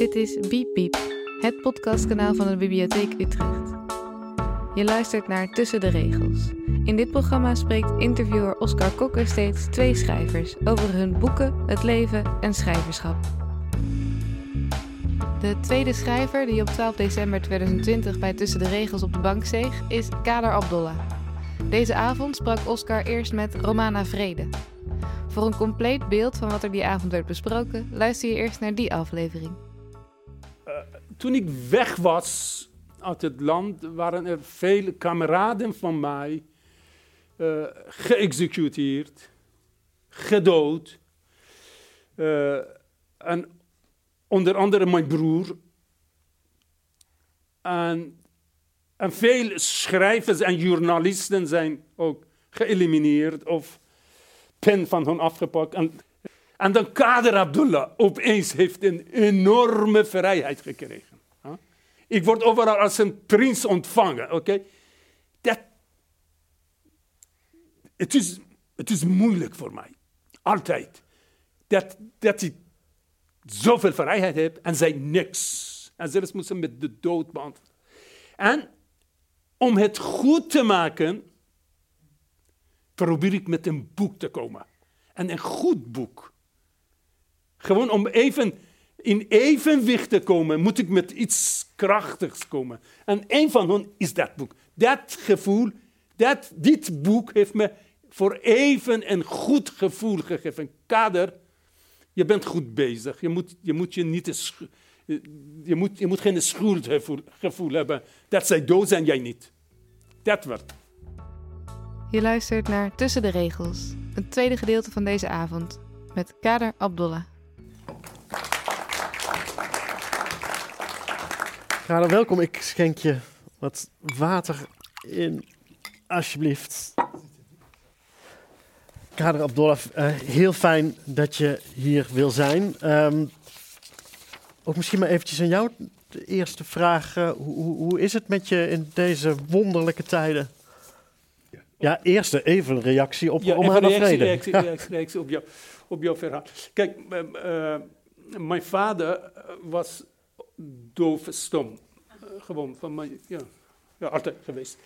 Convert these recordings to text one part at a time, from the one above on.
Dit is Biep Biep, het podcastkanaal van de Bibliotheek Utrecht. Je luistert naar Tussen de Regels. In dit programma spreekt interviewer Oscar Kokker steeds twee schrijvers over hun boeken, het leven en schrijverschap. De tweede schrijver die op 12 december 2020 bij Tussen de Regels op de bank zeeg, is Kader Abdollah. Deze avond sprak Oscar eerst met Romana Vrede. Voor een compleet beeld van wat er die avond werd besproken, luister je eerst naar die aflevering. Toen ik weg was uit het land, waren er vele kameraden van mij eh, geëxecuteerd, gedood. Eh, en onder andere mijn broer. En, en veel schrijvers en journalisten zijn ook geëlimineerd of pen van hen afgepakt. En, en dan Kader Abdullah opeens heeft een enorme vrijheid gekregen. Ik word overal als een prins ontvangen. oké? Dat, het, is, het is moeilijk voor mij. Altijd. Dat, dat ik zoveel vrijheid heb en zij niks. En zelfs moeten met de dood beantwoorden. En om het goed te maken, probeer ik met een boek te komen. En een goed boek. Gewoon om even in evenwicht te komen, moet ik met iets krachtigs komen. En een van hen is dat boek. Dat gevoel, dat, dit boek heeft me voor even een goed gevoel gegeven. Kader, je bent goed bezig. Je moet je, moet je niet... Je moet, je moet geen schuldgevoel gevoel hebben dat zij dood zijn, jij niet. Dat wordt. Je luistert naar Tussen de Regels, het tweede gedeelte van deze avond, met Kader Abdollah. Kader, welkom. Ik schenk je wat water in, alsjeblieft. Kader Abdollah, eh, heel fijn dat je hier wil zijn. Ehm, ook misschien maar eventjes aan jou de eerste vraag. eh, hoe, hoe, is het met je in deze wonderlijke tijden? Ja, eerst even een reactie op Ja, Romana even reactie, reactie, Ja. reactie, reactie op, jou, op jouw verhaal. Kijk, eh, mijn vader eh, was doofstom. Eh, gewoon van mijn, ja, ja, altijd geweest.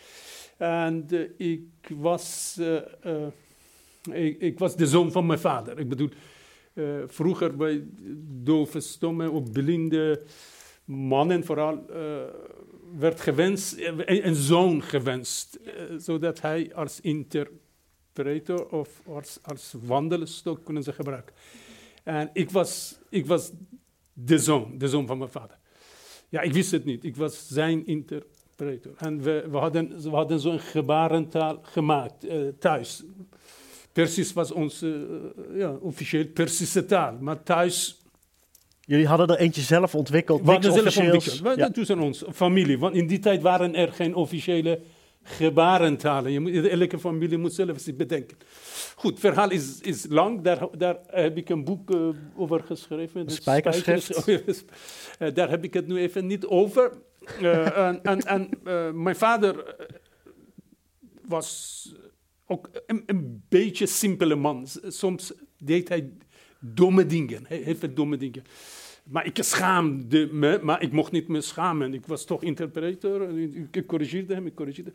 En eh, ik, was, eh, ik, ik was de zoon van mijn vader. Ik bedoel, vroeger bij dove, stomme of blinde mannen vooral werd gewenst, een, een zoon gewenst, zodat hij als interpreter of als, als wandelstok kunnen ze gebruiken. En ik was, ik was de zoon, de zoon van mijn vader. Ja, ik wist het niet. Ik was zijn interpreter. En we, we hadden, we hadden zo'n gebarentaal gemaakt eh, thuis. Persisch was onze eh, ja, officieel Persische taal. Maar thuis Jullie hadden er eentje zelf ontwikkeld, niks zelf officieels. ontwikkeld. Ja. Tussen ons, familie. Want in die tijd waren er geen officiële gebarentalen. Je moet, elke familie moet zelf zich bedenken. Goed, het verhaal is, is lang. Daar, daar heb ik een boek eh, over geschreven. Spijkerschrift. Spijkers. Eh, daar heb ik het nu even niet over. Eh, en en, en mijn vader was ook een, een beetje simpele man. Soms deed hij domme dingen, he- heel veel domme dingen. Maar ik schaamde me, maar ik mocht niet me schamen. Ik was toch interpreter, en ik, corrigeerde hem, ik corrigeerde.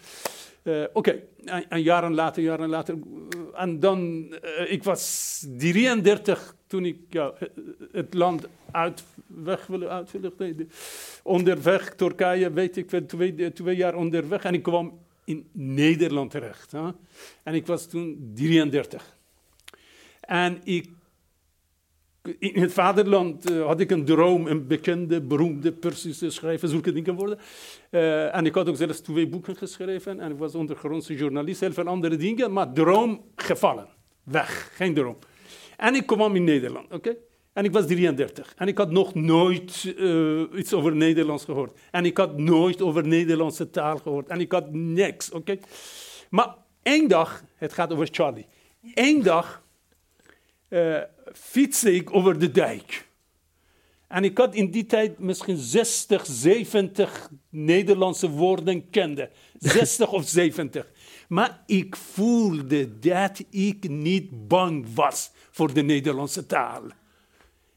Eh, Oké, en, en jaren later, jaren later. eh, en dan, eh, ik was 33 toen ik ja, het land uit, weg wilde uitvluchten. Onderweg, Turkije, weet ik veel, twee, twee jaar onderweg. En ik kwam in Nederland terecht. Hè? En ik was toen 33. En ik, in het vaderland eh, had ik een droom, een bekende, beroemde Persische schrijver, zulke dingen worden. Eh, en ik had ook zelfs twee boeken geschreven en ik was ondergrondse journalist, heel veel andere dingen, maar droom gevallen. Weg, geen droom. En ik kwam in Nederland, oké? En ik was 33. En ik had nog nooit eh, iets over Nederlands gehoord. En ik had nooit over Nederlandse taal gehoord. En ik had niks, oké? Maar één dag, het gaat over Charlie. Eén dag fietste ik over de dijk. En ik had in die tijd misschien 60, 70 Nederlandse woorden kende. 60 of 70. Maar ik voelde dat ik niet bang was voor de Nederlandse taal.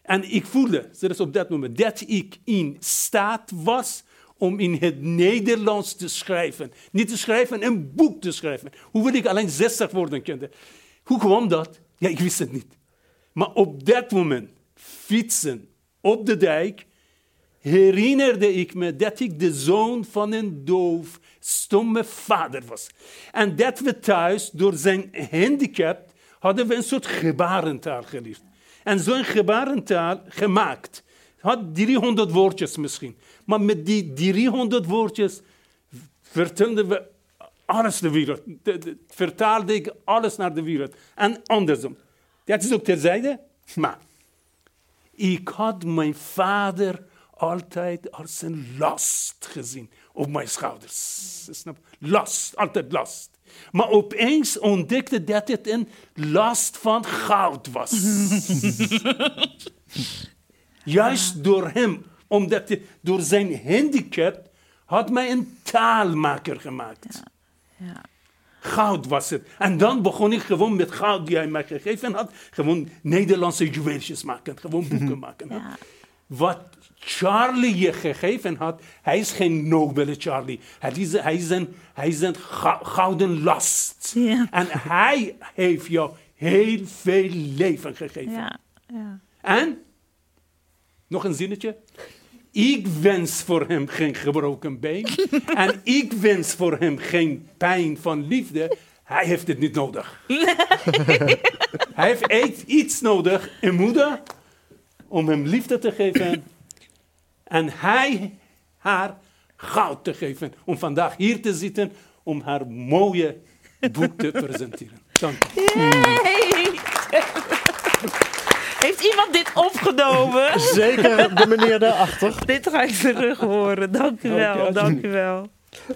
En ik voelde, zelfs op dat moment, dat ik in staat was om in het Nederlands te schrijven. Niet te schrijven, een boek te schrijven. Hoe wil ik alleen 60 woorden kennen? Hoe kwam dat? Ja, ik wist het niet. Maar op dat moment, fietsen op de dijk, herinnerde ik me dat ik de zoon van een doof, stomme vader was. En dat we thuis, door zijn handicap, hadden we een soort gebarentaal geleerd. En zo'n gebarentaal gemaakt. Had 300 woordjes misschien. Maar met die 300 woordjes vertelden we alles de wereld. Vertaalde ik alles naar de wereld. En andersom. Dat is ook terzijde. Maar ik had mijn vader altijd als een last gezien op mijn schouders. Snap? Last, altijd last. Maar opeens ontdekte dat het een last van goud was. Juist door hem, omdat hij, door zijn handicap, had mij een taalmaker gemaakt. Ja. Ja. Goud was het. En dan begon ik gewoon met goud die hij mij gegeven had, gewoon Nederlandse juweeltjes maken, gewoon boeken maken. Ja. Wat Charlie je gegeven had, hij is geen nobele Charlie. Hij is, hij is een, hij is een gouden last. Ja. En hij heeft jou heel veel leven gegeven. Ja, ja. En, nog een zinnetje. Ik wens voor hem geen gebroken been. en ik wens voor hem geen pijn van liefde. Hij heeft het niet nodig. Nee. hij heeft iets nodig, een moeder, om hem liefde te geven en hij haar goud te geven om vandaag hier te zitten om haar mooie boek te presenteren. Dank u. Heeft iemand dit opgenomen? Zeker de meneer daarachter. dit ga ik terug horen. Dank u wel, dank u wel.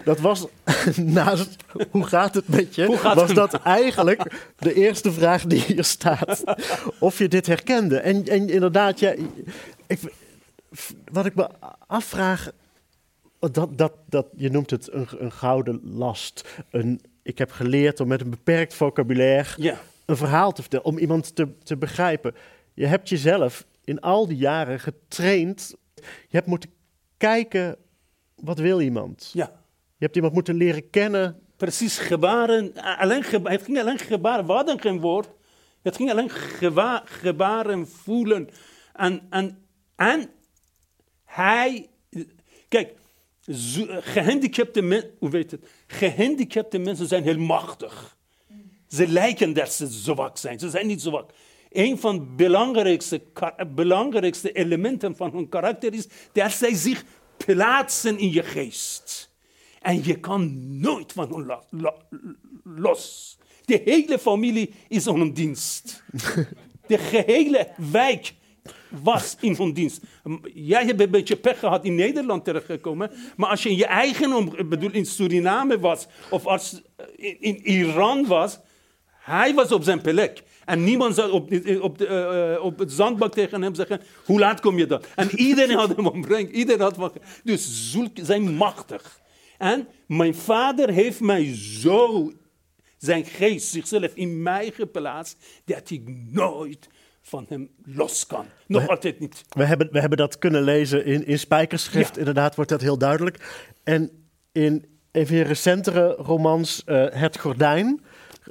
Dat was naast hoe gaat het met je? was dat eigenlijk de eerste vraag die hier staat? Of je dit herkende? En, en inderdaad, ja, ik, wat ik me afvraag, dat, dat, dat, je noemt het een, een gouden last. Een, ik heb geleerd om met een beperkt vocabulaire ja. een verhaal te vertellen, om iemand te, te begrijpen. Je hebt jezelf in al die jaren getraind. Je hebt moeten kijken, wat wil iemand? Ja. Je hebt iemand moeten leren kennen. Precies, gebaren. Alleen het ging alleen gebaren. We hadden geen woord. Het ging alleen gebaren voelen. En, en, en hij, kijk, gehandicapte mensen, hoe weet het? Gehandicapte mensen zijn heel machtig. Ze lijken dat ze zwak zijn. Ze zijn niet zwak. Een van de belangrijkste, belangrijkste elementen van hun karakter is dat zij zich plaatsen in je geest. En je kan nooit van hen los. De hele familie is aan hun dienst. De gehele wijk was in hun dienst. Jij hebt een beetje pech gehad in Nederland terechtgekomen. Maar als je in je eigen, bedoel in Suriname was, of als in, in Iran was, hij was op zijn plek. En niemand zou op, op, de, uh, op het zandbak tegen hem zeggen, hoe laat kom je dan? En iedereen had hem ombrengt. Iedereen had wat. Dus zulk zijn machtig. En mijn vader heeft mij zo, zijn geest, zichzelf in mij geplaatst, dat ik nooit van hem los kan. Nog altijd niet. We hebben, we hebben dat kunnen lezen in, in Spijkerschrift. Inderdaad wordt dat heel duidelijk. En in even recentere romans, uh, Het Gordijn,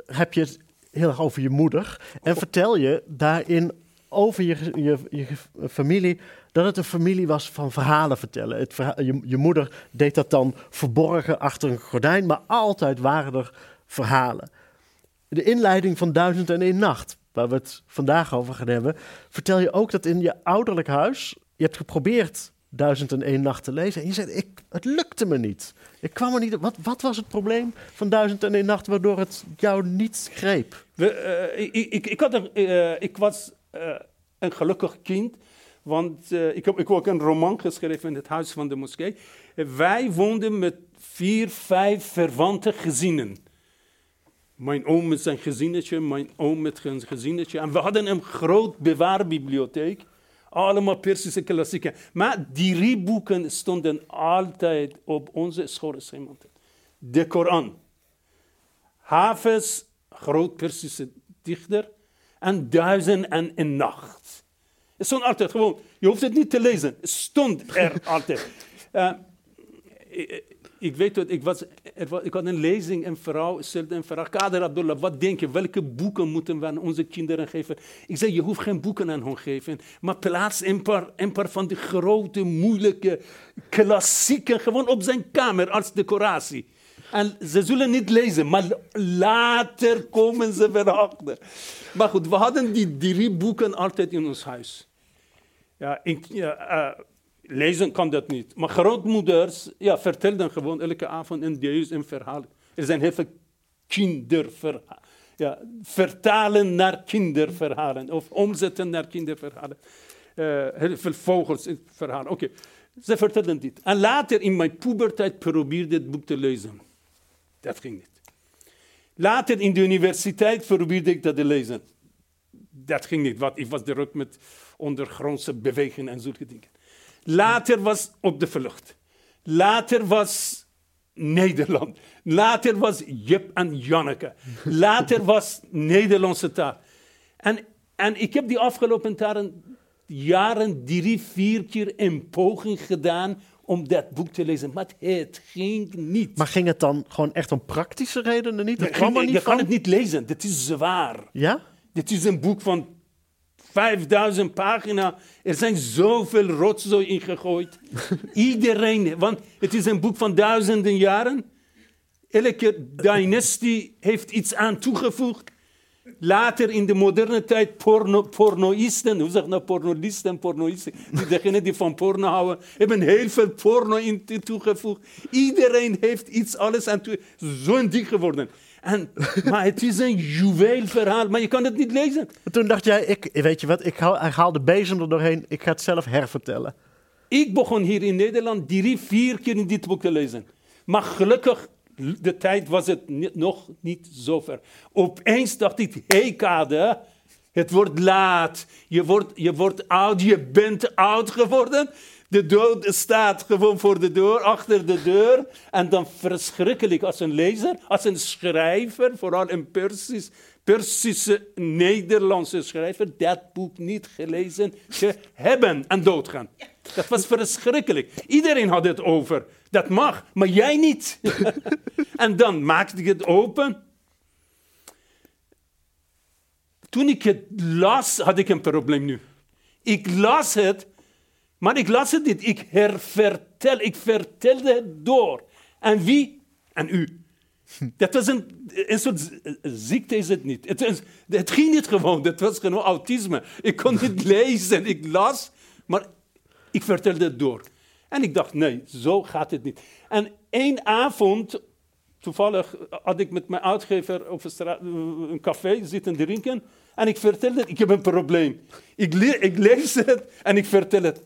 heb je het heel erg over je moeder. En vertel je daarin over je, je, je familie dat het een familie was van verhalen vertellen. Het je, je moeder deed dat dan verborgen achter een gordijn, maar altijd waren er verhalen. De inleiding van Duizend en één Nacht waar we het vandaag over gaan hebben, vertel je ook dat in je ouderlijk huis, je hebt geprobeerd Duizend en één nacht te lezen en je zei, ik, het lukte me niet. Ik kwam er niet wat, wat was het probleem van Duizend en één nacht waardoor het jou niet greep? We, uh, ik, ik, ik, had uh, ik was uh, een gelukkig kind, want ik heb ook een roman geschreven in het huis van de moskee. wij woonden met vier, vijf verwante gezinnen. Mijn oom met zijn gezinnetje, mijn oom met zijn gezinnetje. En we hadden een groot bewaarbibliotheek. Allemaal Persische klassieken. Maar die drie boeken stonden altijd op onze schoorsteen. De Koran. Hafiz, groot Persische dichter. En Duizend en een Nacht. Het stond altijd gewoon. Je hoeft het niet te lezen. Het stond er altijd. Uh, ik, ik, weet dat ik, was, was, ik had een lezing, een vrouw stelde een vraag. Kader Abdullah, wat denk je, welke boeken moeten we aan onze kinderen geven? Ik zei, je hoeft geen boeken aan hen geven, maar plaats een paar, een paar van die grote, moeilijke, klassieken gewoon op zijn kamer als decoratie. En ze zullen niet lezen, maar later komen ze erachter. Maar goed, we hadden die drie boeken altijd in ons huis. Ja, ja, uh, lezen kan dat niet. Maar grootmoeders ja, vertelden gewoon elke avond een deus een verhaal. Er zijn heel veel kinderverhalen. Ja, vertalen naar kinderverhalen of omzetten naar kinderverhalen. Uh, heel veel vogelsverhalen. Oké, okay. ze vertelden dit. En later in mijn puberteit probeerde ik het boek te lezen. Dat ging niet. Later in de universiteit probeerde ik dat te lezen. Dat ging niet, want ik was druk met ondergrondse bewegingen en zulke dingen. Later was op de vlucht. Later was Nederland. Later was Jip en Janneke. Later was Nederlandse taal. En, en ik heb die afgelopen jaren, jaren drie, vier keer een poging gedaan om dat boek te lezen. Maar het ging niet. Maar ging het dan gewoon echt om praktische redenen niet? Dat kwam er niet je kan het niet lezen. Dit is zwaar. Ja? Dit is een boek van 5000 pagina's. Er zijn zoveel rotzooi ingegooid. Iedereen, want het is een boek van duizenden jaren. Elke dynastie heeft iets aan toegevoegd. Later in de moderne tijd porno, pornoïsten, hoe zeg je nou pornolisten, pornoïsten, degenen die van porno houden, hebben heel veel porno in toegevoegd. Iedereen heeft iets alles aan toe. Zo'n dik geworden. En, maar het is een juweelverhaal, maar je kan het niet lezen. toen dacht jij, ik, weet je wat, ik haal, ik haal de bezem er doorheen, ik ga het zelf hervertellen. Ik begon hier in Nederland drie, vier keer in dit boek te lezen. Maar gelukkig, de tijd was het niet, nog niet zover. Opeens dacht ik, hé hey, Kade, het wordt laat. Je wordt, je wordt oud, je bent oud geworden. De dood staat gewoon voor de deur, achter de deur. En dan verschrikkelijk als een lezer, als een schrijver, vooral een Persisch, Persische Nederlandse schrijver, dat boek niet gelezen te hebben en doodgaan. Dat was verschrikkelijk. Iedereen had het over. Dat mag, maar jij niet. en dan maakte ik het open. Toen ik het las, had ik een probleem nu. Ik las het maar ik las het niet. Ik hervertel. Ik vertelde het door. En wie? En u. Dat was een, een soort ziekte is het niet. Het, het ging niet gewoon. Dat was gewoon autisme. Ik kon niet lezen. Ik las, maar ik vertelde het door. En ik dacht, nee, zo gaat het niet. En één avond, toevallig had ik met mijn uitgever op een, een café zitten drinken. En ik vertelde, ik heb een probleem. Ik, ik lees het en ik vertel het.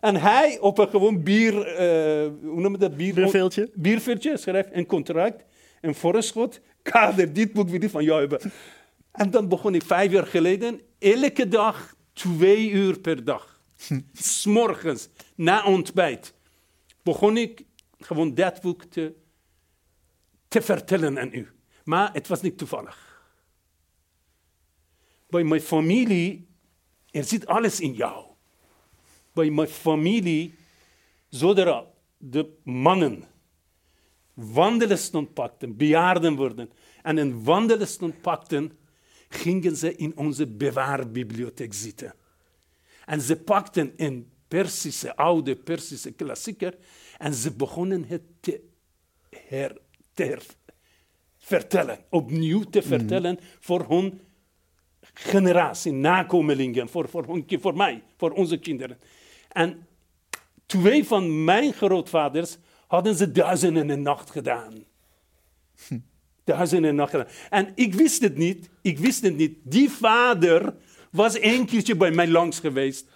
En hij op een gewoon bier, uh, hoe noem je dat? Bier, bierveeltje. Bierveeltje schrijft een contract, een voorschot, kader dit boek weer van jou hebben. En dan begon ik vijf jaar geleden, elke dag twee uur per dag. S'morgens, na ontbijt, begon ik gewoon dat boek te, te vertellen aan u. Maar het was niet toevallig. Bij mijn familie, er zit alles in jou bij mijn familie, zodra de mannen wandelstond pakten, bejaarden worden, en een wandelstond pakten, gingen ze in onze bewaarbibliotheek zitten. En ze pakten een Persische, oude Persische klassieker en ze begonnen het te, her, te vertellen, opnieuw te mhm. vertellen voor hun generatie, nakomelingen, voor, voor, voor mij, voor onze kinderen. En twee van mijn grootvaders hadden ze duizenden en nacht gedaan. Duizenden en nacht gedaan. En ik wist het niet. Ik wist het niet. Die vader was één keertje bij mij langs geweest.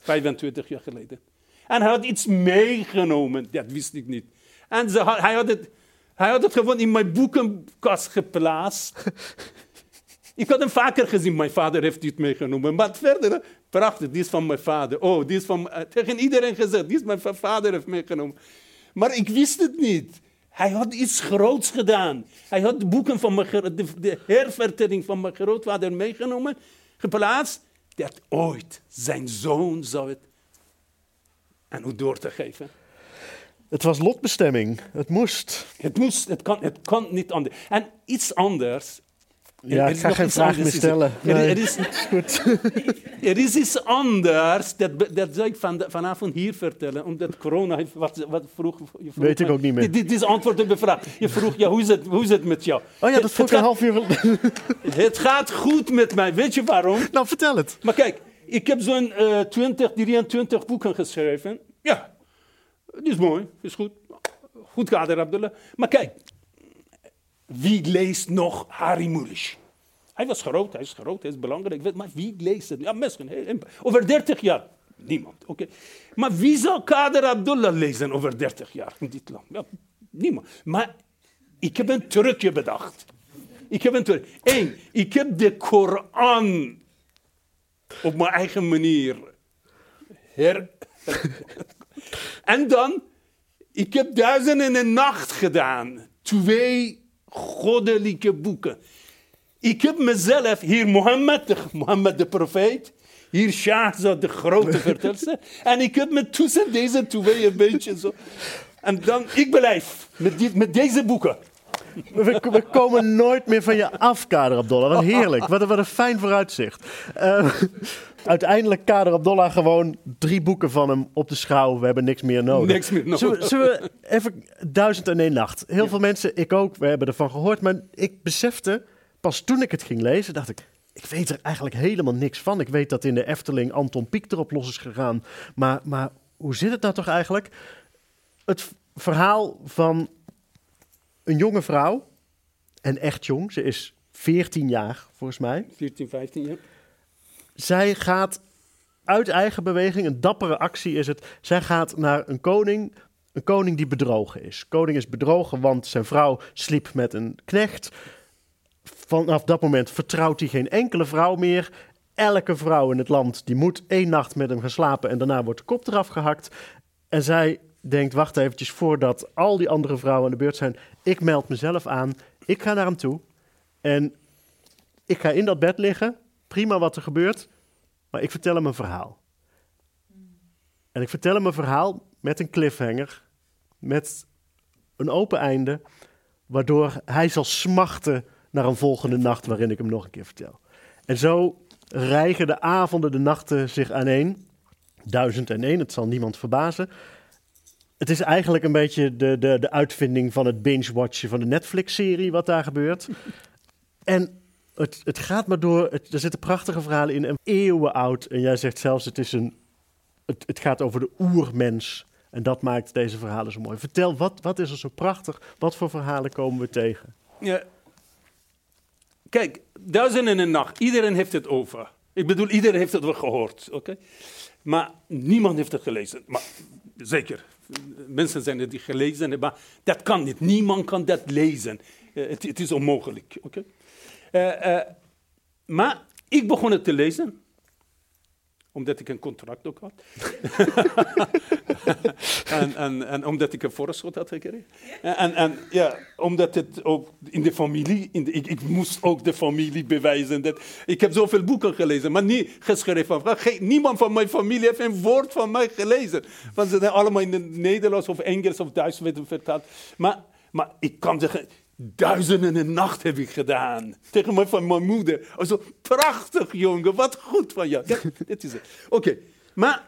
25 jaar geleden. En hij had iets meegenomen. Dat wist ik niet. En hij, had het, hij had het gewoon in mijn boekenkast geplaatst. ik had hem vaker gezien. Mijn vader heeft dit meegenomen. Maar verder Prachtig, die is van mijn vader. Oh, die is van... Eh, tegen iedereen gezegd, die is mijn vader heeft meegenomen. Maar ik wist het niet. Hij had iets groots gedaan. Hij had de boeken van mijn, de, de hervertelling van mijn grootvader meegenomen, geplaatst. Dat ooit zijn zoon zou het aan u door te geven. Het was lotbestemming. Het moest. Het, moest, het, kan, het kan niet anders. En iets anders. Ja, er ik ga nog geen vraag meer stellen. Er, Nee. er is, Goed. er is iets anders, dat, dat zou ik van, vanavond hier vertellen, omdat corona wat, wat vroeg, je vroeg Weet ik ook niet meer. Dit, is antwoord op de vraag. Je vroeg, ja, hoe, is het, hoe is het met jou? Oh ja, dat Het- vroeg het, een gaat, half uur. het gaat goed met mij, weet je waarom? nou, vertel het. Maar kijk, ik heb zo'n eh 20, 23 boeken geschreven. Ja, dat is mooi, is goed. Goed kader, Abdullah. Maar kijk, wie leest nog Harry Mulisch? Hij was groot, hij is groot, hij is belangrijk. Maar wie leest het? Ja, misschien. Over 30 jaar. Niemand, oké. Maar wie zal Kader Abdullah lezen over 30 jaar in dit land? Ja, niemand. Maar ik heb een trucje bedacht. Ik heb een truc. Eén, ik heb de Koran op mijn eigen manier her... en dan, ik heb duizend en een nacht gedaan. Twee goddelijke boeken. Ik heb mezelf hier Mohammed, de, Mohammed de profeet, hier Shahzad de grote vertelster. en ik heb me tussen deze twee een beetje zo... En dan, ik blijf met, met deze boeken. We, we komen nooit meer van je af, Kader Abdollah. Wat heerlijk. Wat, een- wat een fijn vooruitzicht. Eh, uiteindelijk Kader Abdollah gewoon drie boeken van hem op de schouw. We hebben niks meer nodig. Niks meer nodig. Zullen, we- zullen we even duizend en één nacht. Heel veel mensen, ik ook, we hebben ervan gehoord. Maar ik besefte, pas toen ik het ging lezen, dacht ik... Ik weet er eigenlijk helemaal niks van. Ik weet dat in de Efteling Anton Pieck erop los is gegaan. Maar, maar hoe zit het nou toch eigenlijk? Het verhaal van een jonge vrouw, en echt jong, ze is 14 jaar volgens mij. 14, 15 jaar. Zij gaat uit eigen beweging, een dappere actie is het. Zij gaat naar een koning, een koning die bedrogen is. Koning is bedrogen, want zijn vrouw sliep met een knecht. Vanaf dat moment vertrouwt hij geen enkele vrouw meer. Elke vrouw in het land die moet één nacht met hem gaan slapen en daarna wordt de kop eraf gehakt. En zij denkt, wacht eventjes, voordat al die andere vrouwen aan de beurt zijn, ik meld mezelf aan, ik ga naar hem toe en ik ga in dat bed liggen, prima wat er gebeurt, maar ik vertel hem een verhaal. En ik vertel hem een verhaal met een cliffhanger, met een open einde, waardoor hij zal smachten naar een volgende nacht waarin ik hem nog een keer vertel. En zo rijgen de avonden, de nachten zich aaneen. Duizend en één, het zal niemand verbazen. Het is eigenlijk een beetje de, de, de uitvinding van het binge-watchen van de Netflix-serie, wat daar gebeurt. En het, het gaat maar door. Er zitten prachtige verhalen in, en eeuwen oud. En jij zegt zelfs, het, is een, het, het gaat over de oermens. En dat maakt deze verhalen zo mooi. Vertel, wat, wat is er zo prachtig? Wat voor verhalen komen we tegen? Ja. Kijk, duizend en een nacht. Iedereen heeft het over. Ik bedoel, iedereen heeft het wel gehoord. oké? Maar niemand heeft het gelezen. Maar zeker, mensen zijn het die gelezen hebben. Maar dat kan niet. Niemand kan dat lezen. Eh, het, het is onmogelijk. oké? Eh, maar ik begon het te lezen omdat ik een contract ook had. en, en, en omdat ik een voorschot had gekregen. En, en, en ja, omdat het ook in de familie, in de, ik, ik moest ook de familie bewijzen. Dat, ik heb zoveel boeken gelezen, maar niet geschreven. niemand van mijn familie heeft een woord van mij gelezen. Want ze zijn allemaal in het Nederlands of Engels of Duits werden vertaald. Maar, maar ik kan zeggen, duizenden een nacht heb ik gedaan. Tegen mijn, van mijn moeder. Also, prachtig jongen, wat goed van jou. Kijk, dit is het. Oké, maar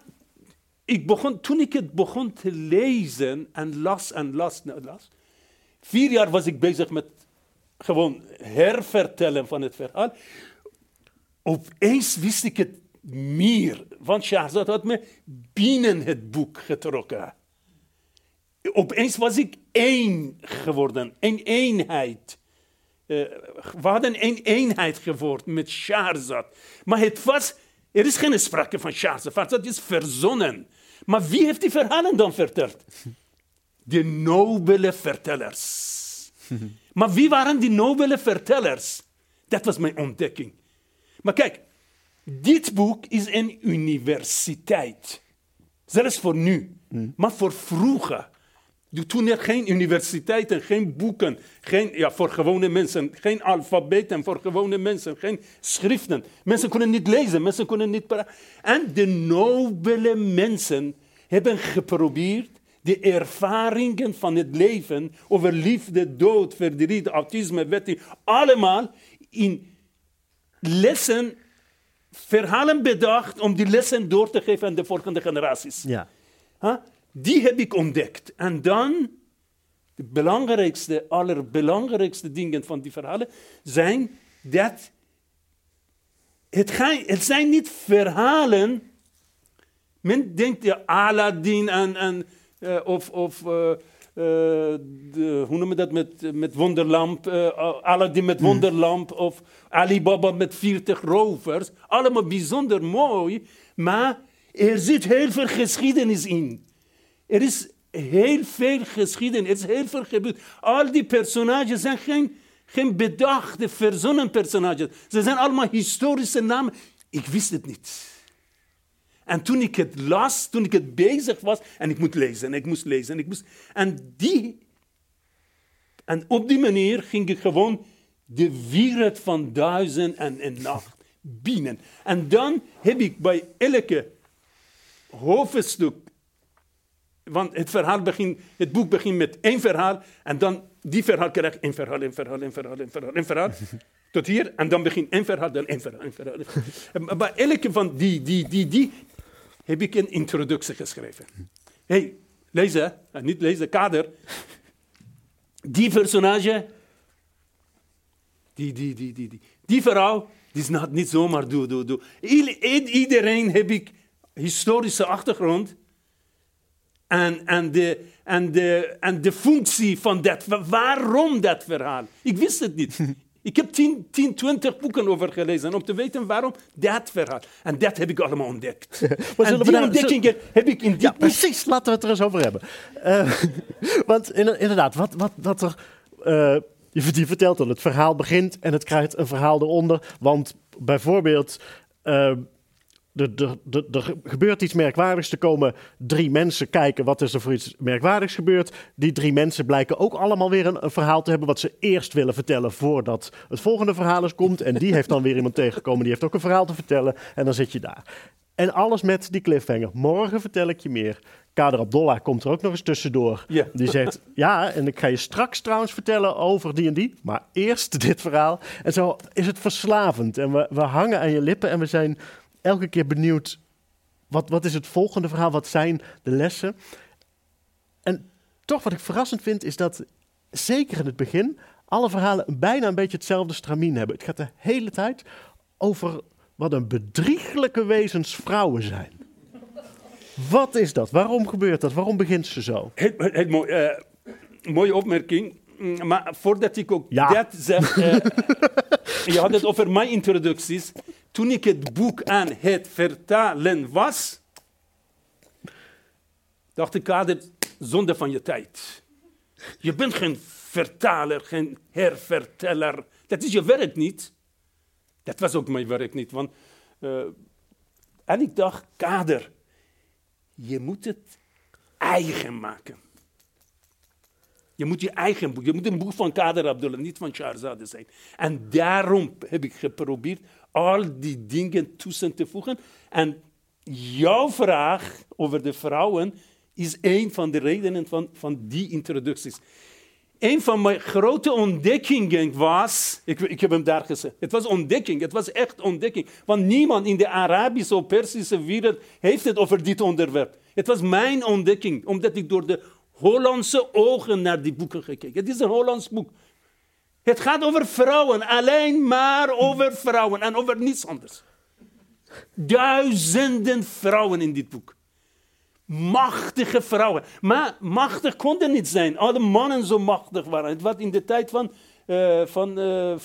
ik begon, toen ik het begon te lezen en las en las en las. Vier jaar was ik bezig met gewoon hervertellen van het verhaal. Opeens wist ik het meer, want Shahzad had me binnen het boek getrokken. Opeens was ik één geworden, een eenheid. Eh, we hadden een eenheid geworden met Shahzad. Maar het was, er is geen sprake van Shahzad, dat is verzonnen. Maar wie heeft die verhalen dan verteld? De nobele vertellers. maar wie waren die nobele vertellers? Dat was mijn ontdekking. Maar kijk, dit boek is een universiteit. Zelfs voor nu. Maar voor vroeger. Toen er geen universiteiten, geen boeken, geen, ja, voor gewone mensen, geen alfabeten voor gewone mensen, geen schriften. Mensen kunnen niet lezen, mensen kunnen niet praten. En de nobele mensen hebben geprobeerd de ervaringen van het leven over liefde, dood, verdriet, autisme, wetting, allemaal in lessen, verhalen bedacht om die lessen door te geven aan de volgende generaties. Ja. Huh? Die heb ik ontdekt. En dan, de belangrijkste, allerbelangrijkste dingen van die verhalen zijn dat het, ga, het zijn niet verhalen. Men denkt ja, Aladdin en, en uh, of, of uh, uh, de, hoe noem je dat met, met wonderlamp, Aladdin met wonderlamp of Alibaba met 40 rovers. Allemaal bijzonder mooi, maar er zit heel veel geschiedenis in. Er is heel veel geschiedenis, er is heel veel gebeurd. Al die personages zijn geen, geen bedachte, verzonnen personages. Ze zijn allemaal historische namen. Ik wist het niet. En toen ik het las, toen ik het bezig was, en ik moet lezen, en ik moest lezen, en ik moest... En, die, en op die manier ging ik gewoon de wereld van duizend en een nacht binnen. En dan heb ik bij elke hoofdstuk want het, verhaal begint, het boek begint met één verhaal en dan die verhaal krijgt één verhaal, één verhaal, één verhaal, één verhaal, één verhaal. Tot hier en dan begint één verhaal, dan één verhaal, één verhaal. Maar bij elke van die, die, die, die heb ik een introductie geschreven. hey, lezen, niet lezen, kader. Die personage, die, die, die, die, die, die vrouw, die is niet zomaar doe, doe, doe. Iedereen heb ik historische achtergrond en, en, de, en, de, en de functie van dat. Waarom dat verhaal? Ik wist het niet. Ik heb 10, 10, 20 boeken over gelezen om te weten waarom dat verhaal. En dat heb ik allemaal ontdekt. maar en die ontdekkingen heb ik in dit Ja, precies. Laten we het er eens over hebben. Uh, want inderdaad, wat, wat, wat er... Uh, je, vertelt al, het verhaal begint en het krijgt een verhaal eronder. Want bijvoorbeeld... Uh, er gebeurt iets merkwaardigs. Er komen drie mensen kijken wat is er voor iets merkwaardigs gebeurd. Die drie mensen blijken ook allemaal weer een, verhaal te hebben wat ze eerst willen vertellen voordat het volgende verhaal eens komt. En die heeft dan weer iemand tegengekomen, die heeft ook een verhaal te vertellen. En dan zit je daar. En alles met die cliffhanger. Morgen vertel ik je meer. Kader Abdollah komt er ook nog eens tussendoor. Die zegt, ja, en ik ga je straks trouwens vertellen over die en die. Maar eerst dit verhaal. En zo is het verslavend. En we, we hangen aan je lippen en we zijn elke keer benieuwd, wat, wat is het volgende verhaal? Wat zijn de lessen? En toch wat ik verrassend vind, is dat zeker in het begin alle verhalen bijna een beetje hetzelfde stramien hebben. Het gaat de hele tijd over wat een bedrieglijke wezens vrouwen zijn. Wat is dat? Waarom gebeurt dat? Waarom begint ze zo? Mooi, uh, mooie opmerking. Mm, maar voordat ik ook ja. dat zeg, uh, je had het over mijn introducties toen ik het boek aan het vertalen was, dacht ik, Kader, zonde van je tijd. Je bent geen vertaler, geen herverteller. Dat is je werk niet. Dat was ook mijn werk niet. Want, uh, en ik dacht, Kader, je moet het eigen maken. Je moet je eigen boek, je moet een boek van Kader Abdullah, niet van Shahrzade zijn. En daarom heb ik geprobeerd al die dingen tussen te voegen. En jouw vraag over de vrouwen is een van de redenen van, van die introducties. Een van mijn grote ontdekkingen was, ik, ik heb hem daar gezegd, het was ontdekking, het was echt ontdekking. Want niemand in de Arabische of Persische wereld heeft het over dit onderwerp. Het was mijn ontdekking, omdat ik door de Hollandse ogen naar die boeken gekeken. Het is een Hollands boek. Het gaat over vrouwen, alleen maar over vrouwen en over niets anders. Duizenden vrouwen in dit boek. Machtige vrouwen. Maar machtig konden niet zijn. Alle mannen zo machtig waren. Het was in de tijd van, uh, van uh, uh,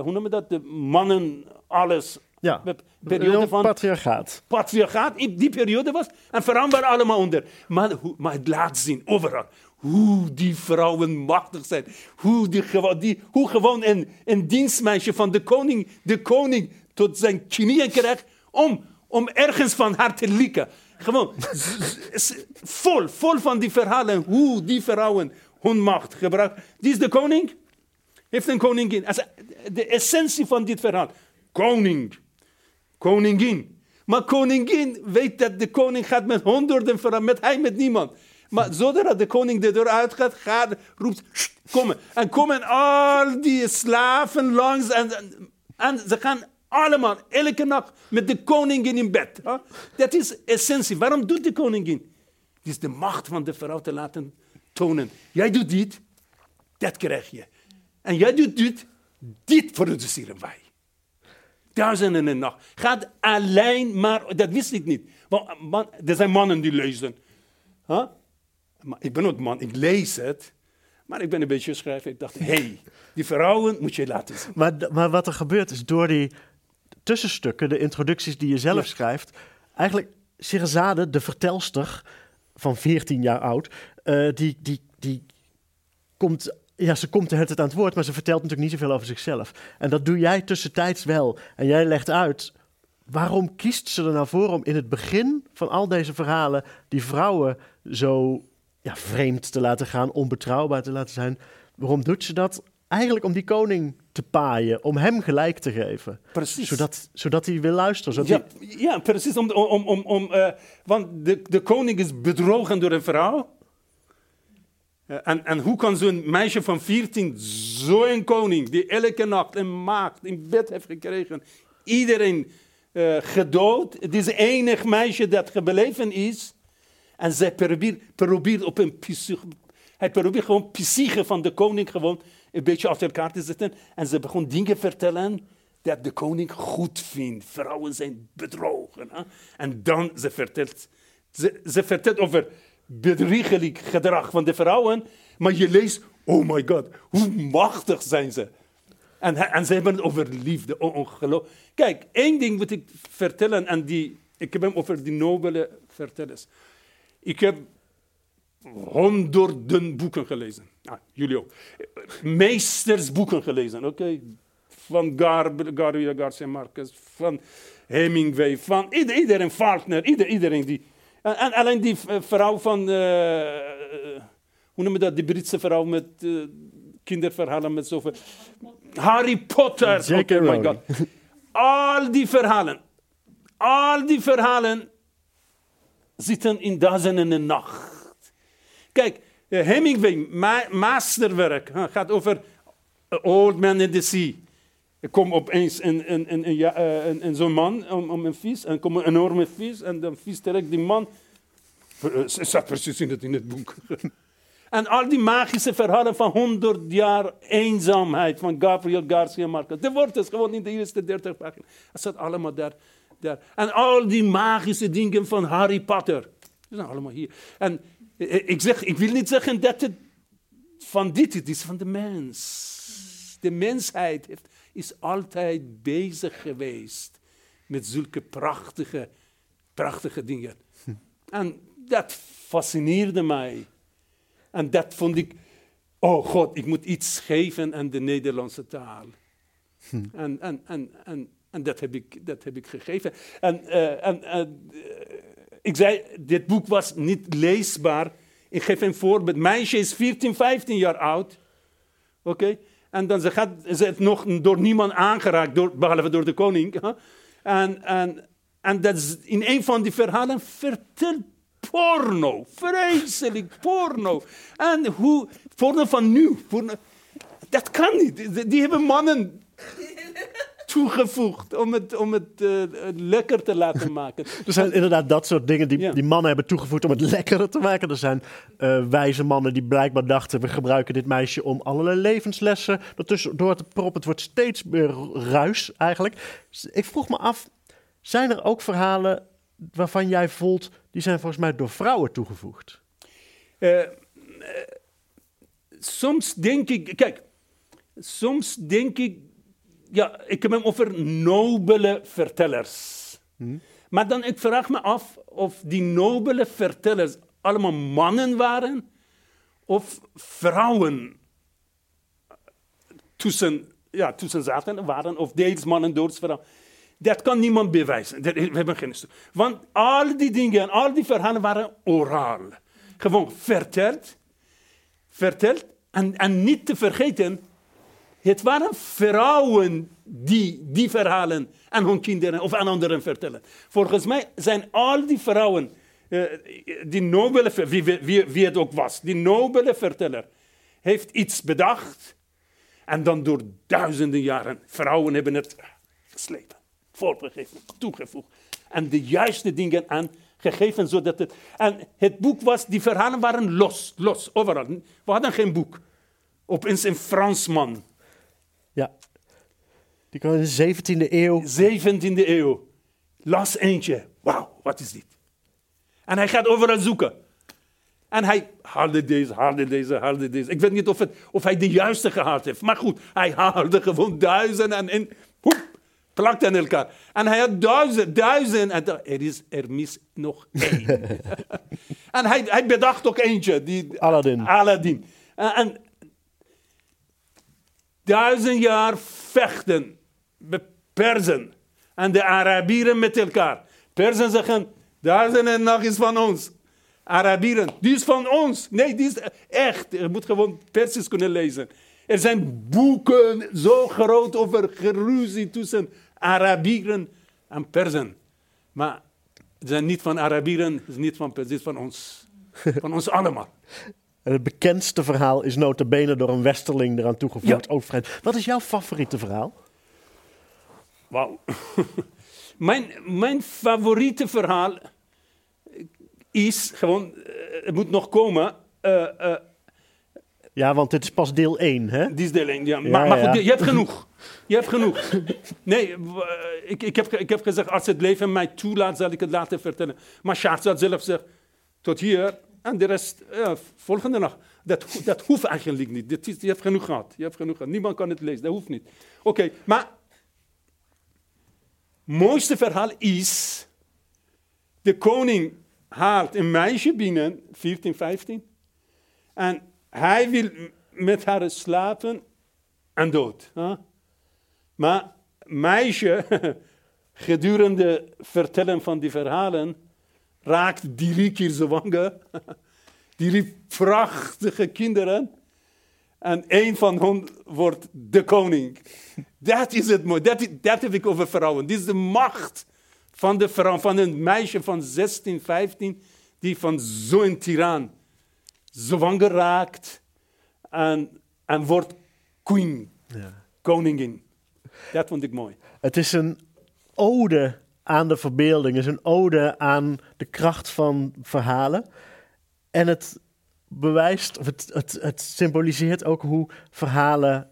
hoe noemen we dat? De mannen, alles. Ja, periode van patriarchaat. Patriarchaat, die periode was. En vrouwen waren allemaal onder. Maar, maar het laat zien, overal hoe die vrouwen machtig zijn. Hoe, die, die, hoe gewoon een, een dienstmeisje van de koning, de koning tot zijn knieën krijgt om, om ergens van haar te likken. Gewoon vol, vol van die verhalen hoe die vrouwen hun macht gebruiken. Die is de koning, heeft een koningin. De essentie van dit verhaal. Koning, koningin. Maar koningin weet dat de koning gaat met honderden vrouwen, met hij met niemand. Maar zodra de koning de deur uitgaat, gaat, roept, "Sst, komen. En komen al die slaven langs en, en, ze gaan allemaal, elke nacht, met de koningin in bed. Dat is essentie. Waarom doet de koningin? Het is de macht van de vrouw te laten tonen. Jij doet dit, dat krijg je. En jij doet dit, dit produceren wij. Duizenden en nacht. Gaat alleen maar, dat wist ik niet. Want er zijn mannen die lezen. Huh? Maar ik ben ook man, ik lees het. Maar ik ben een beetje schrijver. Ik dacht, hé, hey, die vrouwen moet je laten zien. Maar, maar wat er gebeurt is door die tussenstukken, de introducties die je zelf Ja. schrijft, eigenlijk Sherazade, de vertelster van 14 jaar oud, eh, die, die, die komt, ja, ze komt de hele tijd aan het woord, maar ze vertelt natuurlijk niet zoveel over zichzelf. En dat doe jij tussentijds wel. En jij legt uit, waarom kiest ze er nou voor om in het begin van al deze verhalen die vrouwen zo ja, vreemd te laten gaan, onbetrouwbaar te laten zijn? Waarom doet ze dat? Eigenlijk om die koning te paaien, om hem gelijk te geven. Precies. Zodat, zodat hij wil luisteren. Zodat Ja, hij- ja, precies. Om, om, om, om, eh, want de, de koning is bedrogen door een vrouw. Eh, en, en hoe kan zo'n meisje van 14, zo'n koning, die elke nacht een maagd in bed heeft gekregen, iedereen eh, gedood. Het is het enige meisje dat gebleven is. En zij probeert, probeert op een psych, hij probeert gewoon psyche van de koning gewoon een beetje achter elkaar te zetten. En ze begon dingen vertellen dat de koning goed vindt. Vrouwen zijn bedrogen. En dan ze vertelt, ze, ze vertelt over bedriegelijk gedrag van de vrouwen. Maar je leest, oh my god, hoe machtig zijn ze. En, en ze hebben het over liefde, on- ongeloof. Kijk, één ding moet ik vertellen, en die, ik heb hem over die nobele vertellers. Ik heb honderden boeken gelezen. Ah, jullie ook. Meestersboeken gelezen, oké? Van Gar Gabriel Garcia Marquez, van Hemingway, van ieder, iedereen, Faulkner, ieder, iedereen die... En, en alleen die eh, vrouw van, eh, eh, hoe noem je dat, die Britse vrouw met kinderverhalen met zoveel... Harry Potter, J.K. oh my god. Al die verhalen, al die verhalen zitten in duizenden en nacht. Kijk, eh, Hemingway, ma masterwerk, gaat over A Old Man in the Sea. Er komt opeens een, een, een, een, eh, een, zo'n man om, om een vis, en komt een enorme vis, en dan vis direct die man. Eh, Ze staat precies in het, in het boek. En al die magische verhalen van 100 jaar eenzaamheid van Gabriel Garcia Marquez. De woord is gewoon in de eerste 30 pagina's. Het staat allemaal daar, daar. En al die magische dingen van Harry Potter. Die zijn allemaal hier. En eh, ik, zeg, ik wil niet zeggen dat het van dit is. Het is van de mens. De mensheid heeft, is altijd bezig geweest met zulke prachtige, prachtige dingen. En dat fascineerde mij. En dat vond ik, oh God, ik moet iets geven aan de Nederlandse taal. En, en, en, en, en dat, heb ik, dat heb ik gegeven. En, eh, en eh, ik zei, dit boek was niet leesbaar. Ik geef een voorbeeld. Meisje is 14, 15 jaar oud. Oké? En dan ze gaat, ze heeft nog door niemand aangeraakt, door, behalve door de koning. En, en, en dat is in een van die verhalen vertelt porno. Vreselijk porno. En hoe, porno van nu. Porno, dat kan niet. Die hebben mannen toegevoegd om het, om het eh, lekker te laten maken. Er zijn inderdaad dat soort dingen die, Ja. die mannen hebben toegevoegd om het lekkerder te maken. Er zijn eh, wijze mannen die blijkbaar dachten, we gebruiken dit meisje om allerlei levenslessen door te proppen. Het wordt steeds meer ruis eigenlijk. Ik vroeg me af, zijn er ook verhalen waarvan jij voelt, die zijn volgens mij door vrouwen toegevoegd? Eh, soms denk ik, kijk, soms denk ik, ja, ik heb hem over nobele vertellers. Maar dan, ik vraag me af of die nobele vertellers allemaal mannen waren of vrouwen tussen, ja, tussen zaten waren, of deels mannen, deels vrouwen. Dat kan niemand bewijzen. We hebben geen studie. Want al die dingen, al die verhalen waren oraal. Gewoon verteld, verteld. En, en niet te vergeten, het waren vrouwen die die verhalen aan hun kinderen of aan anderen vertellen. Volgens mij zijn al die vrouwen, eh, die nobele, wie, wie het ook was, die nobele verteller, heeft iets bedacht. En dan door duizenden jaren, vrouwen hebben het geslepen, voorgegeven, toegevoegd. En de juiste dingen aan gegeven, zodat het... En het boek was, die verhalen waren los, los, overal. We hadden geen boek. Opeens een Fransman, Ja. Die kwam in de 17e eeuw. 17e eeuw. Las eentje. Wauw, wat is dit? En hij gaat overal zoeken. En hij haalde deze, haalde deze, haalde deze. Ik weet niet of, het, of hij de juiste gehaald heeft. Maar goed, hij haalde gewoon duizenden en, en hoep, plakte aan elkaar. En hij had duizend, duizend. En er, is, er mis nog één. en hij, hij bedacht ook eentje. Die, Aladdin. Aladdin. En, en duizend jaar vechten, Persen en de Arabieren met elkaar. Persen zeggen, duizend en nacht is van ons. Arabieren, die is van ons. Nee, die is echt. Je moet gewoon Persisch kunnen lezen. Er zijn boeken zo groot over geruzie tussen Arabieren en Persen. Maar ze zijn niet van Arabieren, het is niet van Persen, het is van ons. Van ons allemaal. En het bekendste verhaal is nota bene door een westerling eraan toegevoegd. Ja. Ook vrij. Wat is jouw favoriete verhaal? Wauw. mijn, mijn favoriete verhaal is gewoon, eh, het moet nog komen. eh, eh, Ja, want dit is pas deel 1, hè? die is deel 1. Ja. Ja, maar, maar ja. goed, je hebt genoeg. Je hebt genoeg. Nee, ik, ik, heb, ik heb gezegd, als het leven mij toelaat, zal ik het laten vertellen. Maar Sjaard zelf gezegd, tot hier en de rest, volgende nacht. Dat, dat hoeft eigenlijk niet. Is, je hebt genoeg gehad. Je hebt genoeg gehad. Niemand kan het lezen, dat hoeft niet. Oké, maar mooiste verhaal is, de koning haalt een meisje binnen, 14, 15, en hij wil met haar slapen en dood. hè? Maar meisje, gedurende vertellen van die verhalen, raakt drie keer zwanger. Drie prachtige kinderen. En één van hen wordt de koning. Dat is het mooi. Dat, dat heb ik over vrouwen. Dit is de macht van de vrouw, van een meisje van 16, 15, die van zo'n tiran zwanger raakt en, en wordt queen, Ja. koningin. Dat vond ik mooi. Het is een ode aan de verbeelding. Is een ode aan de kracht van verhalen. En het bewijst, of het, het, het symboliseert ook hoe verhalen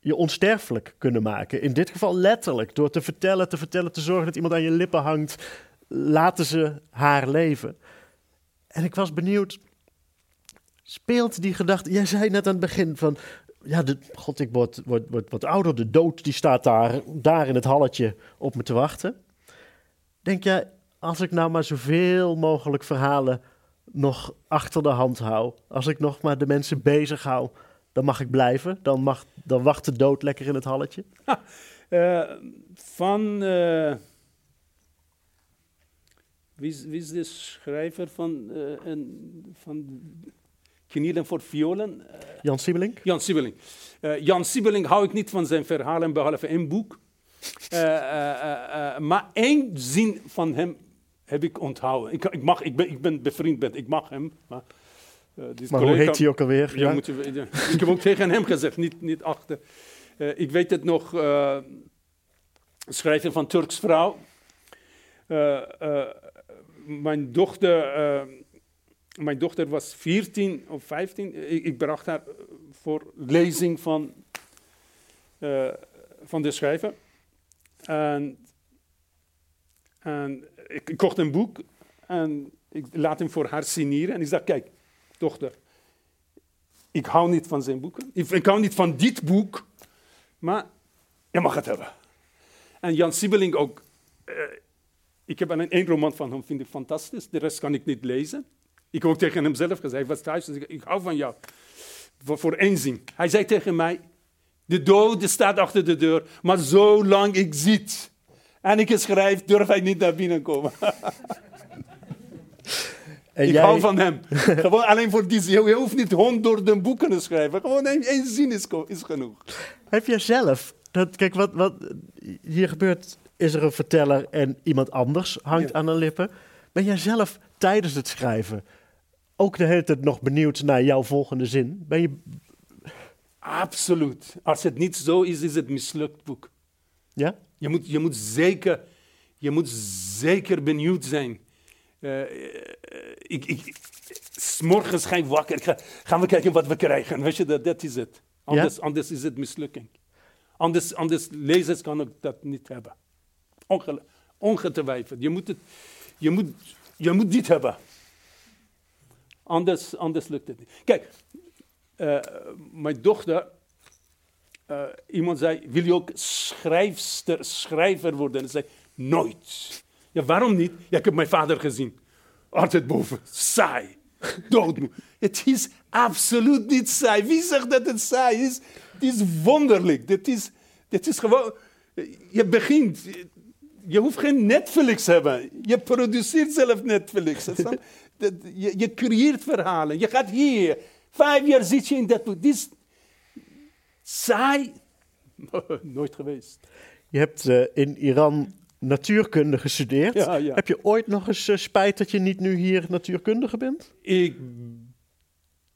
je onsterfelijk kunnen maken. In dit geval letterlijk. Door te vertellen, te vertellen, te zorgen dat iemand aan je lippen hangt. Laten ze haar leven. En ik was benieuwd. Speelt die gedachte. Jij zei net aan het begin van. Ja, de, god, ik word, word, word wat ouder. De dood die staat daar, daar in het halletje op me te wachten. Denk jij, als ik nou maar zoveel mogelijk verhalen nog achter de hand hou. Als ik nog maar de mensen bezig hou, dan mag ik blijven. Dan, mag, dan wacht de dood lekker in het halletje. Eh, van. eh, wie, is, wie is de schrijver van, eh, een, van Knielen voor Violen? Jan Siebelink? Jan Siebeling. Eh, Jan Siebeling hou ik niet van zijn verhalen, behalve één boek. Eh, eh, eh, maar één zin van hem heb ik onthouden. Ik, ik, mag, ik, ben, ik ben bevriend met, ik mag hem. Maar, Maar hoe heet hij ook alweer? ja, moet je. Ik heb ook tegen hem gezegd, niet, niet achter. Ik weet het nog, eh schrijver van Turks Vrouw. Mijn, dochter, mijn dochter was 14 of 15. Ik, ik bracht haar voor lezing van, van de schrijver. En, en ik, kocht een boek en ik laat hem voor haar signeren. En ik zeg, kijk, dochter, ik hou niet van zijn boeken. Ik, hou niet van dit boek, maar je mag het hebben. En Jan Siebeling ook. eh, ik heb alleen één roman van hem, vind ik fantastisch. De rest kan ik niet lezen. Ik heb ook tegen hem zelf gezegd, hij was thuis, ik, ik hou van jou. Voor, voor één zin. Hij zei tegen mij, de dood staat achter de deur, maar zolang ik zit en ik schrijf, durf hij niet naar binnen komen. En ik jij- hou van hem. Gewoon alleen voor die zin. Je hoeft niet honderden boeken te schrijven. Gewoon één, één zin is, genoeg. Heb jij zelf, dat, kijk, wat, wat hier gebeurt, is er een verteller en iemand anders hangt Ja. aan de lippen. Ben jij zelf tijdens het schrijven ook de hele tijd nog benieuwd naar jouw volgende zin? Ben je, Absoluut. Als het niet zo is, is het mislukt boek. ja? Je moet, je moet, zeker, je moet zeker benieuwd zijn. Eh, ik, ik, 's morgens ga ik wakker. Ik ga, gaan we kijken wat we krijgen. Weet je, dat, dat is het. Anders, anders is het mislukking. Anders, anders lezers kan ik dat niet hebben. Onge, ongetwijfeld. Je moet, het, je, moet, je moet dit hebben. Anders, anders lukt het niet. Kijk, eh, mijn dochter, eh, iemand zei, wil je ook schrijfster, schrijver worden? En zei, nooit. Ja, waarom niet? Ja, ik heb mijn vader gezien. Altijd boven, saai, doodmoe. Het is absoluut niet saai. Wie zegt dat het saai is? Het is wonderlijk. Dit is, dit is gewoon, je begint, je hoeft geen Netflix te hebben. Je produceert zelf Netflix. je creëert verhalen. Je gaat hier. Vijf jaar zit je in dat boek. Dit is saai. Nooit geweest. Je hebt eh, in Iran natuurkunde gestudeerd. Ja, ja. Heb je ooit nog eens eh, spijt dat je niet nu hier natuurkundige bent? Ik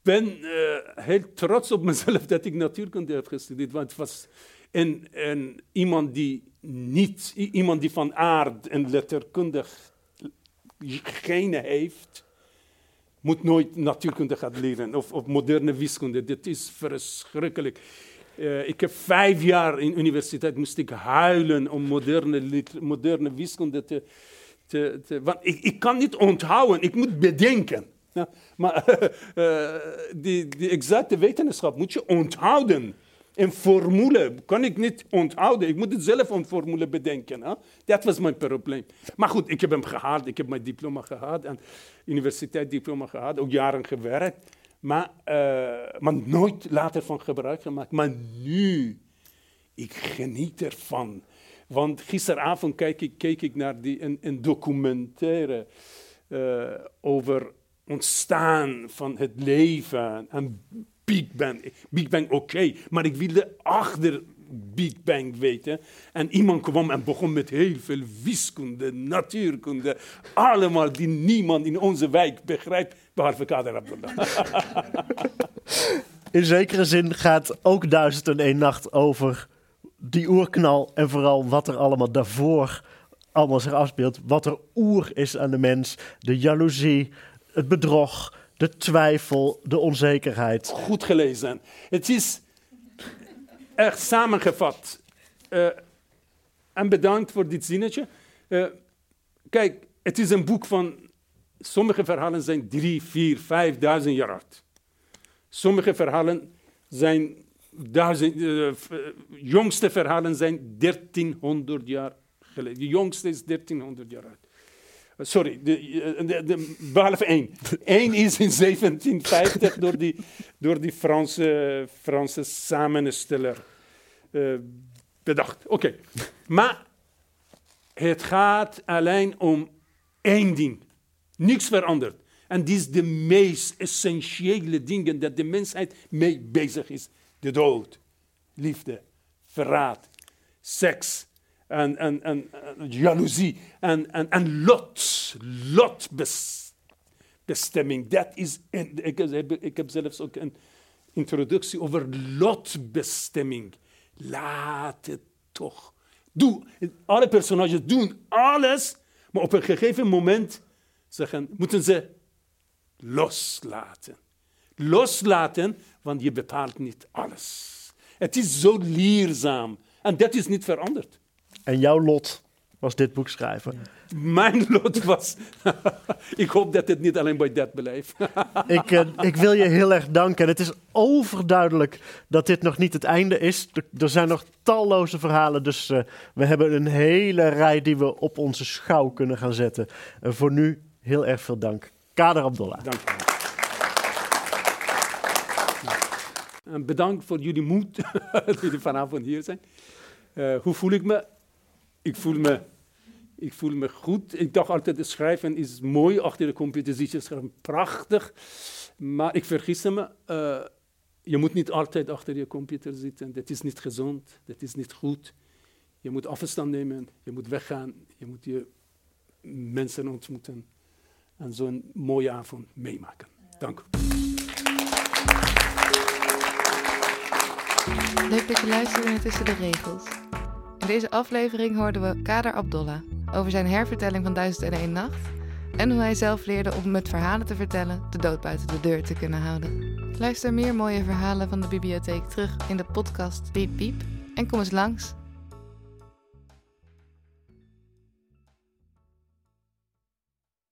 ben eh, heel trots op mezelf dat ik natuurkunde heb gestudeerd. Want het was een, iemand, die niet, iemand die van aard en letterkundig genen heeft, moet nooit natuurkunde gaan leren of, of moderne wiskunde. Dit is verschrikkelijk. Eh, ik heb vijf jaar in universiteit moest ik huilen om moderne, moderne wiskunde te, te, te- want ik, ik kan niet onthouden, ik moet bedenken. Ja, maar eh, die, die exacte wetenschap moet je onthouden. Een formule kan ik niet onthouden. Ik moet het zelf een formule bedenken. Hè? Dat was mijn probleem. Maar goed, ik heb hem gehaald. Ik heb mijn diploma gehad. En universiteitsdiploma gehad. Ook jaren gewerkt. Maar, eh, maar nooit later van gebruik gemaakt. Maar nu, ik geniet ervan. Want gisteravond keek ik, ik naar die, een, documentaire eh, over ontstaan van het leven en Big Bang. Big Bang, oké, maar ik wilde achter Big Bang weten. En iemand kwam en begon met heel veel wiskunde, natuurkunde, allemaal die niemand in onze wijk begrijpt, behalve Kader Abdullah. In zekere zin gaat ook Duizend en één Nacht over die oerknal en vooral wat er allemaal daarvoor allemaal zich afspeelt. Wat er oer is aan de mens. De jaloezie, het bedrog, de twijfel, de onzekerheid. goed gelezen. Het is echt samengevat. Eh, en bedankt voor dit zinnetje. Eh, kijk, het is een boek van. Sommige verhalen zijn drie, vier, vijfduizend jaar oud. Sommige verhalen zijn. Duizend, eh, jongste verhalen zijn 1300 jaar geleden. De jongste is 1300 jaar oud. Sorry, de, de, de, behalve één. Eén is in 1750 door die, door die Franse, Franse samensteller eh, bedacht. Oké, maar het gaat alleen om één ding. Niks verandert. En die is de meest essentiële dingen dat de mensheid mee bezig is. De dood, liefde, verraad, seks en, en, en, jaloezie en, en, en lot. Lotbestemming. Dat is, ik, heb, ik heb zelfs ook een introductie over lotbestemming. Laat het toch. Doe, alle personages doen alles, maar op een gegeven moment zeggen, moeten ze loslaten. Loslaten, want je bepaalt niet alles. Het is zo leerzaam en dat is niet veranderd. En jouw lot was dit boek schrijven. Mijn lot was. ik hoop dat het niet alleen bij dat blijft. Ik, eh, ik wil je heel erg danken. En het is overduidelijk dat dit nog niet het einde is. Er, zijn nog talloze verhalen. Dus eh, we hebben een hele rij die we op onze schouw kunnen gaan zetten. En voor nu heel erg veel dank. Kader Abdullah. Dank je bedankt voor jullie moed dat jullie vanavond hier zijn. Eh, hoe voel ik me? Ik voel me Ik voel me goed. Ik dacht altijd, schrijven is mooi. Achter de computer zit je schrijven, prachtig. Maar ik vergis me. Uh, je moet niet altijd achter je computer zitten. Dat is niet gezond. Dat is niet goed. Je moet afstand nemen. Je moet weggaan. Je moet je mensen ontmoeten. En zo'n mooie avond meemaken. Dank. Leuk dat je luisterde naar Tussen de Regels. Deze aflevering hoorden we Kader Abdollah over zijn hervertelling van 1001 Nacht en hoe hij zelf leerde om met verhalen te vertellen de dood buiten de deur te kunnen houden. Luister meer mooie verhalen van de bibliotheek terug in de podcast Piep Piep en kom eens langs